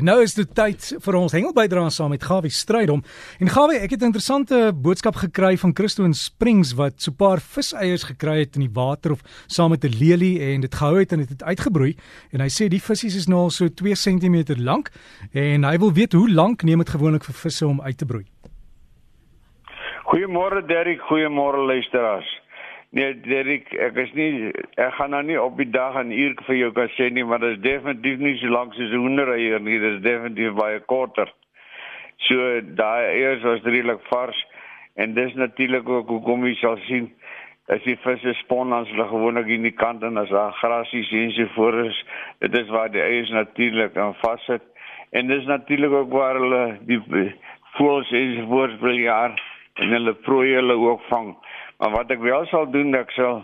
Nou is dit tyd vir ons hengelbydra saam met Gawie Strydom. En Gawie, ek het 'n interessante boodskap gekry van Christo in Springs wat so 'n paar viseiers gekry het in die water of saam met 'n lelie en dit gehou het en dit het uitgebroei. En hy sê die visse is nou al so 2 cm lank en hy wil weet hoe lank neem dit gewoonlik vir visse om uit te broei. Goeiemôre Derrick, goeiemôre luisteraars. Nee, Derek, ek is nie ek gaan nou nie op die dag en uur vir jou kan sê nie, maar dit is definitief nie so lank soos 'n hoendereier nie, dit is definitief baie korter. So daai eers was redelik vars en dis natuurlik ook hoekom jy sal sien as die visse spon aan hulle gewoonlik in die kant en as daar grasies en so voor is, dit is waar die eiers natuurlik aan vassit. En dis natuurlik ook waar hulle die voëls en so voort wil jaar en hulle prooi hulle ook vang. Maar wat ek wel sal doen, ek sal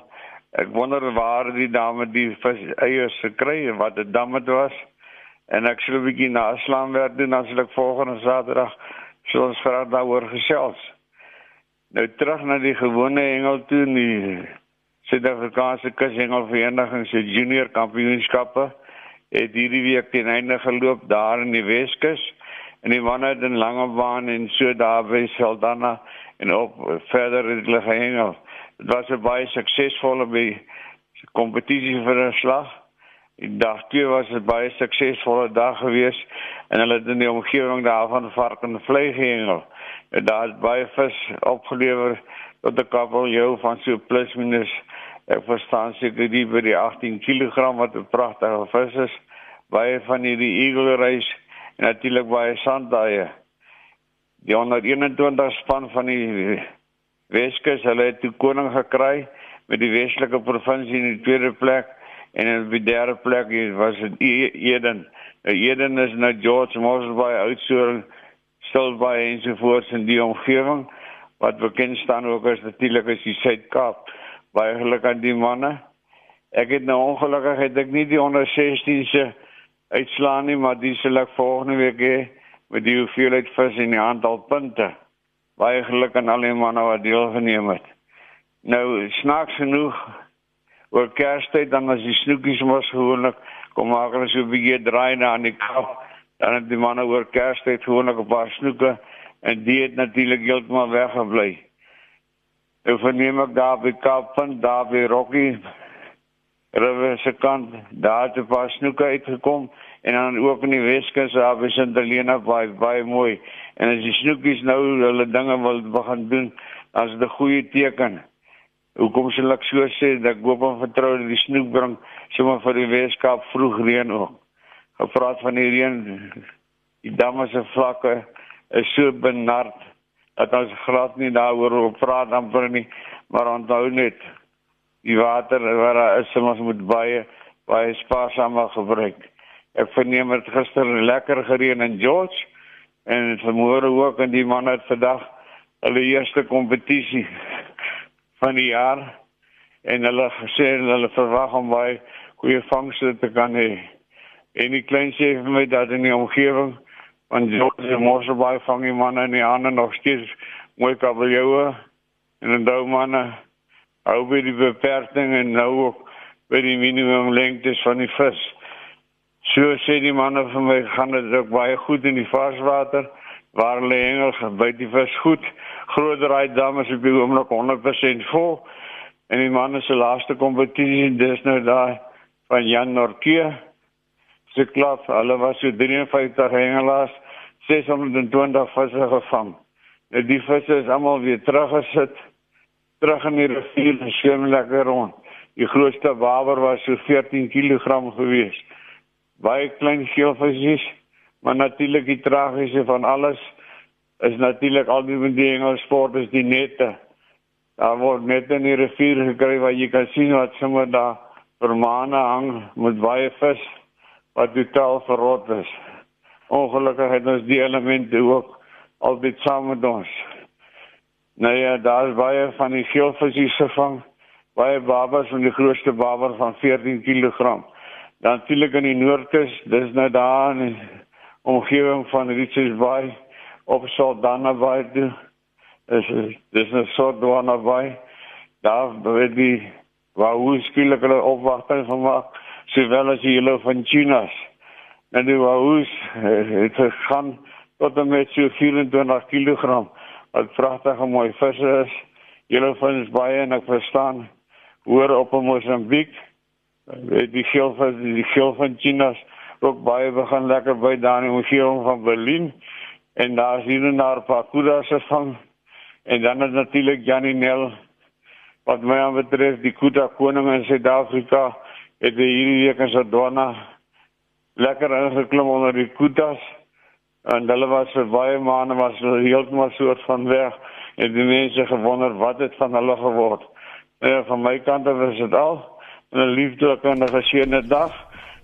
ek wonder waar die dame die vis eiers gekry en wat dit dan met was. En ek sal 'n bietjie naslaan werk doen as ek volgende Saterdag sou ons vra daaroor gesels. Nou terug na die gewone hengel toe nie. Suid-Afrikaanse kushengelvereniging se junior kampioenskappe het hierdie week teen einde geloop daar in die Weskus en die manne het in Langebaan en so daar by Saldanha en op verder het hulle gehengel. Dit was 'n baie suksesvolle kompetisie vir 'n slag. Die dag twee was 'n baie suksesvolle dag geweest en hulle het in die omgewing daarvan vark en vlei gehengel. En daar het baie vis opgelewer tot 'n kappel jou van so plus minus ek verstaan seker die by die 18 kg wat 'n pragtige vis is. Baie van hierdie eagle race en natuurlik baie sandaaie die 121 span van die Weskus, hulle het die koning gekry met die Weselike provinsie in die tweede plek en in die derde plek was dit e-, Eden. Nou Eden is nou George Mosby Oudtshoorn, Stilbaai en so voort in die omgewing wat bekend staan ook as natuurlik as die Suid-Kaap. Baie geluk aan die manne. Ek het nou ongelukkig het ek nie die onder 16 se uitslaan nie, maar dis ek volgende week hê met die hoeveelheid vis en die aantal punte. Baie geluk aan al die manne wat deelgeneem het. Nou snaaks genoeg oor Kerstyd dan as die snoekies mos gewoonlik kom maak hulle so 'n bietjie draai na aan die kap. Dan het die manne oor Kerstyd gewoonlik 'n paar snoeke en die het natuurlik heeltemal weggebly. Nou verneem ek daar by Kaappunt, daar by Rocky River se kant, daar paar snoeke uitgekom en dan ook in die Weskus daar by Sint Helena baie baie mooi. En as die snoekies nou hulle dinge wil begin doen, as dit 'n goeie teken. Hoekom sê ek so sê dat ek hoop en vertrou dat die snoek bring sommer vir die Weskaap vroeg reën ook. Gepraat van die reën, die damme se vlakke is so benard dat ons glad nie daaroor praat dan vir nie, maar onthou net die water wat daar is, ons moet baie baie spaarsamer gebruik. Ek verneem dit gister lekker gereën in George en vanmôre ook en die man het vandag hulle eerste kompetisie van die jaar en hulle gesê hulle verwag om baie goeie vangste te kan hê. En die klein sê vir my dat in die omgewing van George Mosse baie vang die manne en die ander nog steeds mooi kabeljoue en dan manne hou by die beperking en nou ook by die minimum lengte van die vis. So sê die manne vir my gaan dit ook baie goed in die varswater waar hulle hengel byt die vis goed. Groot raai damme is op die oomblik 100% vol. En die manne se laaste kompetisie dis nou daar van Jan Norke. Se klop, hulle was so 53 hengelaars, 620 visse gevang. Nou die visse is almal weer teruggesit terug in die rivier en swem lekker rond. Die grootste waver was so 14 kg geweest baie klein geelvisies, maar natuurlik die tragiese van alles is natuurlik al die bedingings sport is die nette. Daar word net in die rivier gekry waar jy kan sien wat sommer daar vermaane hang met baie vis wat totaal verrot is. Ongelukkig het ons die elemente ook altyd saam met ons. Nou ja, daar is baie van die geelvisies gevang. Baie babas van die grootste baba van 14 kg dan natuurlik in die Noordkus, dis nou daar in die omgewing van Richards Bay op Saldanha Bay. Dis dis 'n soort Saldanha Bay. Daar by die waar hoe skielik hulle opwagting gemaak, sowel as die hele van Chinas. En die wahoes het gegaan tot en met so 24 kg. Wat pragtige mooi visse is. Julle vind is baie en ek verstaan. Hoor op in Mosambiek. Weet die geel van die geel van China's ook baie begin lekker by daar in die omgewing van Berlin. En daar is hier na 'n paar kudas van en dan is natuurlik Janie Nel. Wat my aan betref die kuda koning in Suid-Afrika het hierdie week in Sodona lekker ingeklom onder die kudas en hulle was vir baie maande was heeltemal soort van weg en die mense gewonder wat het van hulle geword. Ja, van my kant af is dit al 'n liefdelike en 'n geseënde dag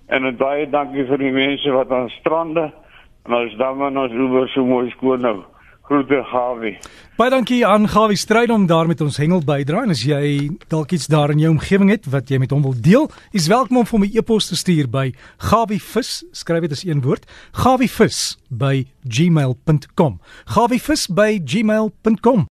en baie dankie vir die mense wat aan strande en ons damme en ons oewer so mooi skoon nou. Groete Gawie. Baie dankie aan Gawie Stryd om daar met ons hengel bydra en as jy dalk iets daar in jou omgewing het wat jy met hom wil deel, is welkom om vir my e-pos te stuur by gawievis, skryf dit as een woord, gawievis by gmail.com. gawievis by gmail.com